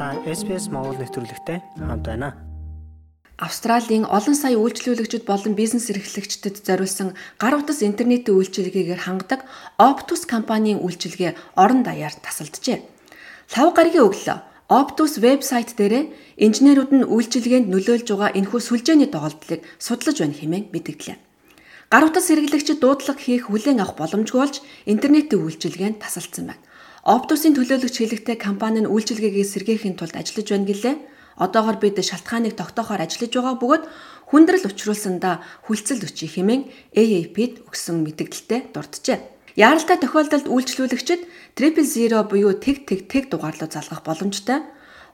Та SPS Монгол нэвтрүүлэгтэй хамт байна. Австралийн олон сая үйлчлүүлэгчид болон бизнес эрхлэгчдэд зориулсан гар утас интернетийн үйлчилгээгээр хангадаг Optus компанийн үйлчилгээ орон даяар тасалджээ. Лав гарагийн өглөө Optus вебсайт дээр инженерүүд нь үйлчилгээнд нөлөөлж байгаа энэхүү сүлжээний тоглолтыг судлаж байна хэмээн мэдгдлээ. Гар утас хэрэглэгчид дуудлага хийх хүлээн авах боломжгүй болж интернетийн үйлчилгээнд тасалдсан байна. Optus-ийн төлөөлөгч хэлэхдээ компани нь үйлчилгээгээ сэргээхийн тулд ажиллаж байна гэлээ. Одоогоор бид шалтгааныг тогтоохоор ажиллаж байгаа бөгөөд хүндрэл учруулсандаа хүлцэл өчий хэмээн AAP-д өгсөн мэдээлэлтэд дурджээ. Яаралтай тохиолдолд үйлчлүүлэгчид 000 буюу тэг тэг тэг дугаарлуу залгах боломжтой.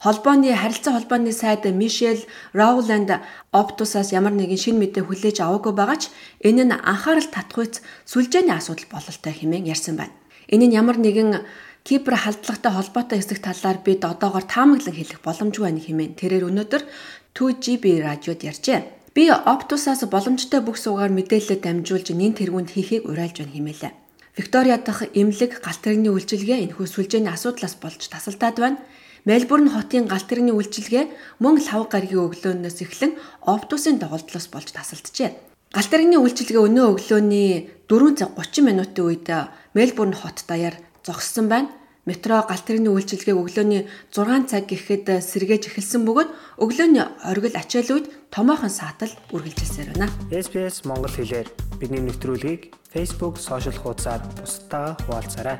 Холбооны харилцаа холбооны сайд Мишель Роуланд Optus-аас ямар нэгэн шин мэдээ хүлээж аваагүй байгаа ч энэ нь анхаарал татахуйц сүлжээний асуудал бололтой хэмээн ярьсан байна. Энэ нь ямар нэгэн Кипр халдлагатай холбоотой хэсэг талаар бид одоогоор таамаглан хэлэх боломжгүй байна хэмээн тэрээр өнөөдөр 2GB радиод ярьжээ. Би Optus-аас боломжтой бүх суугаар мэдээлэлд дамжуулж нин тэргуунд хийхийг уриалж байна хэмээлээ. Виктория дахь эмнэлэг галт тэрэгний үйлчилгээ энэхүү сүлжээний асуудлаас болж тасалдаад байна. Мельбурн хотын галт тэрэгний үйлчилгээ мөн лав гаригийн өглөөнөөс эхлэн Optus-ын доголдлоос болж тасалджээ. Галт тэрэгний үйлчилгээ өнөө өглөөний 4 цаг 30 минутын үед Мельбурн хот даяар зогссон байна. Метро галт тэрэгний үйлчилгээг өглөөний 6 цаг гэхэд сэргээж эхэлсэн бөгөөд өглөөний оргил ачаал үед томоохон саатал үргэлжилсээр байна. SPS Монгол хэлээр бидний нэвтрүүлгийг Facebook сошиал хуудасаар бусдаа хуваалцаарай.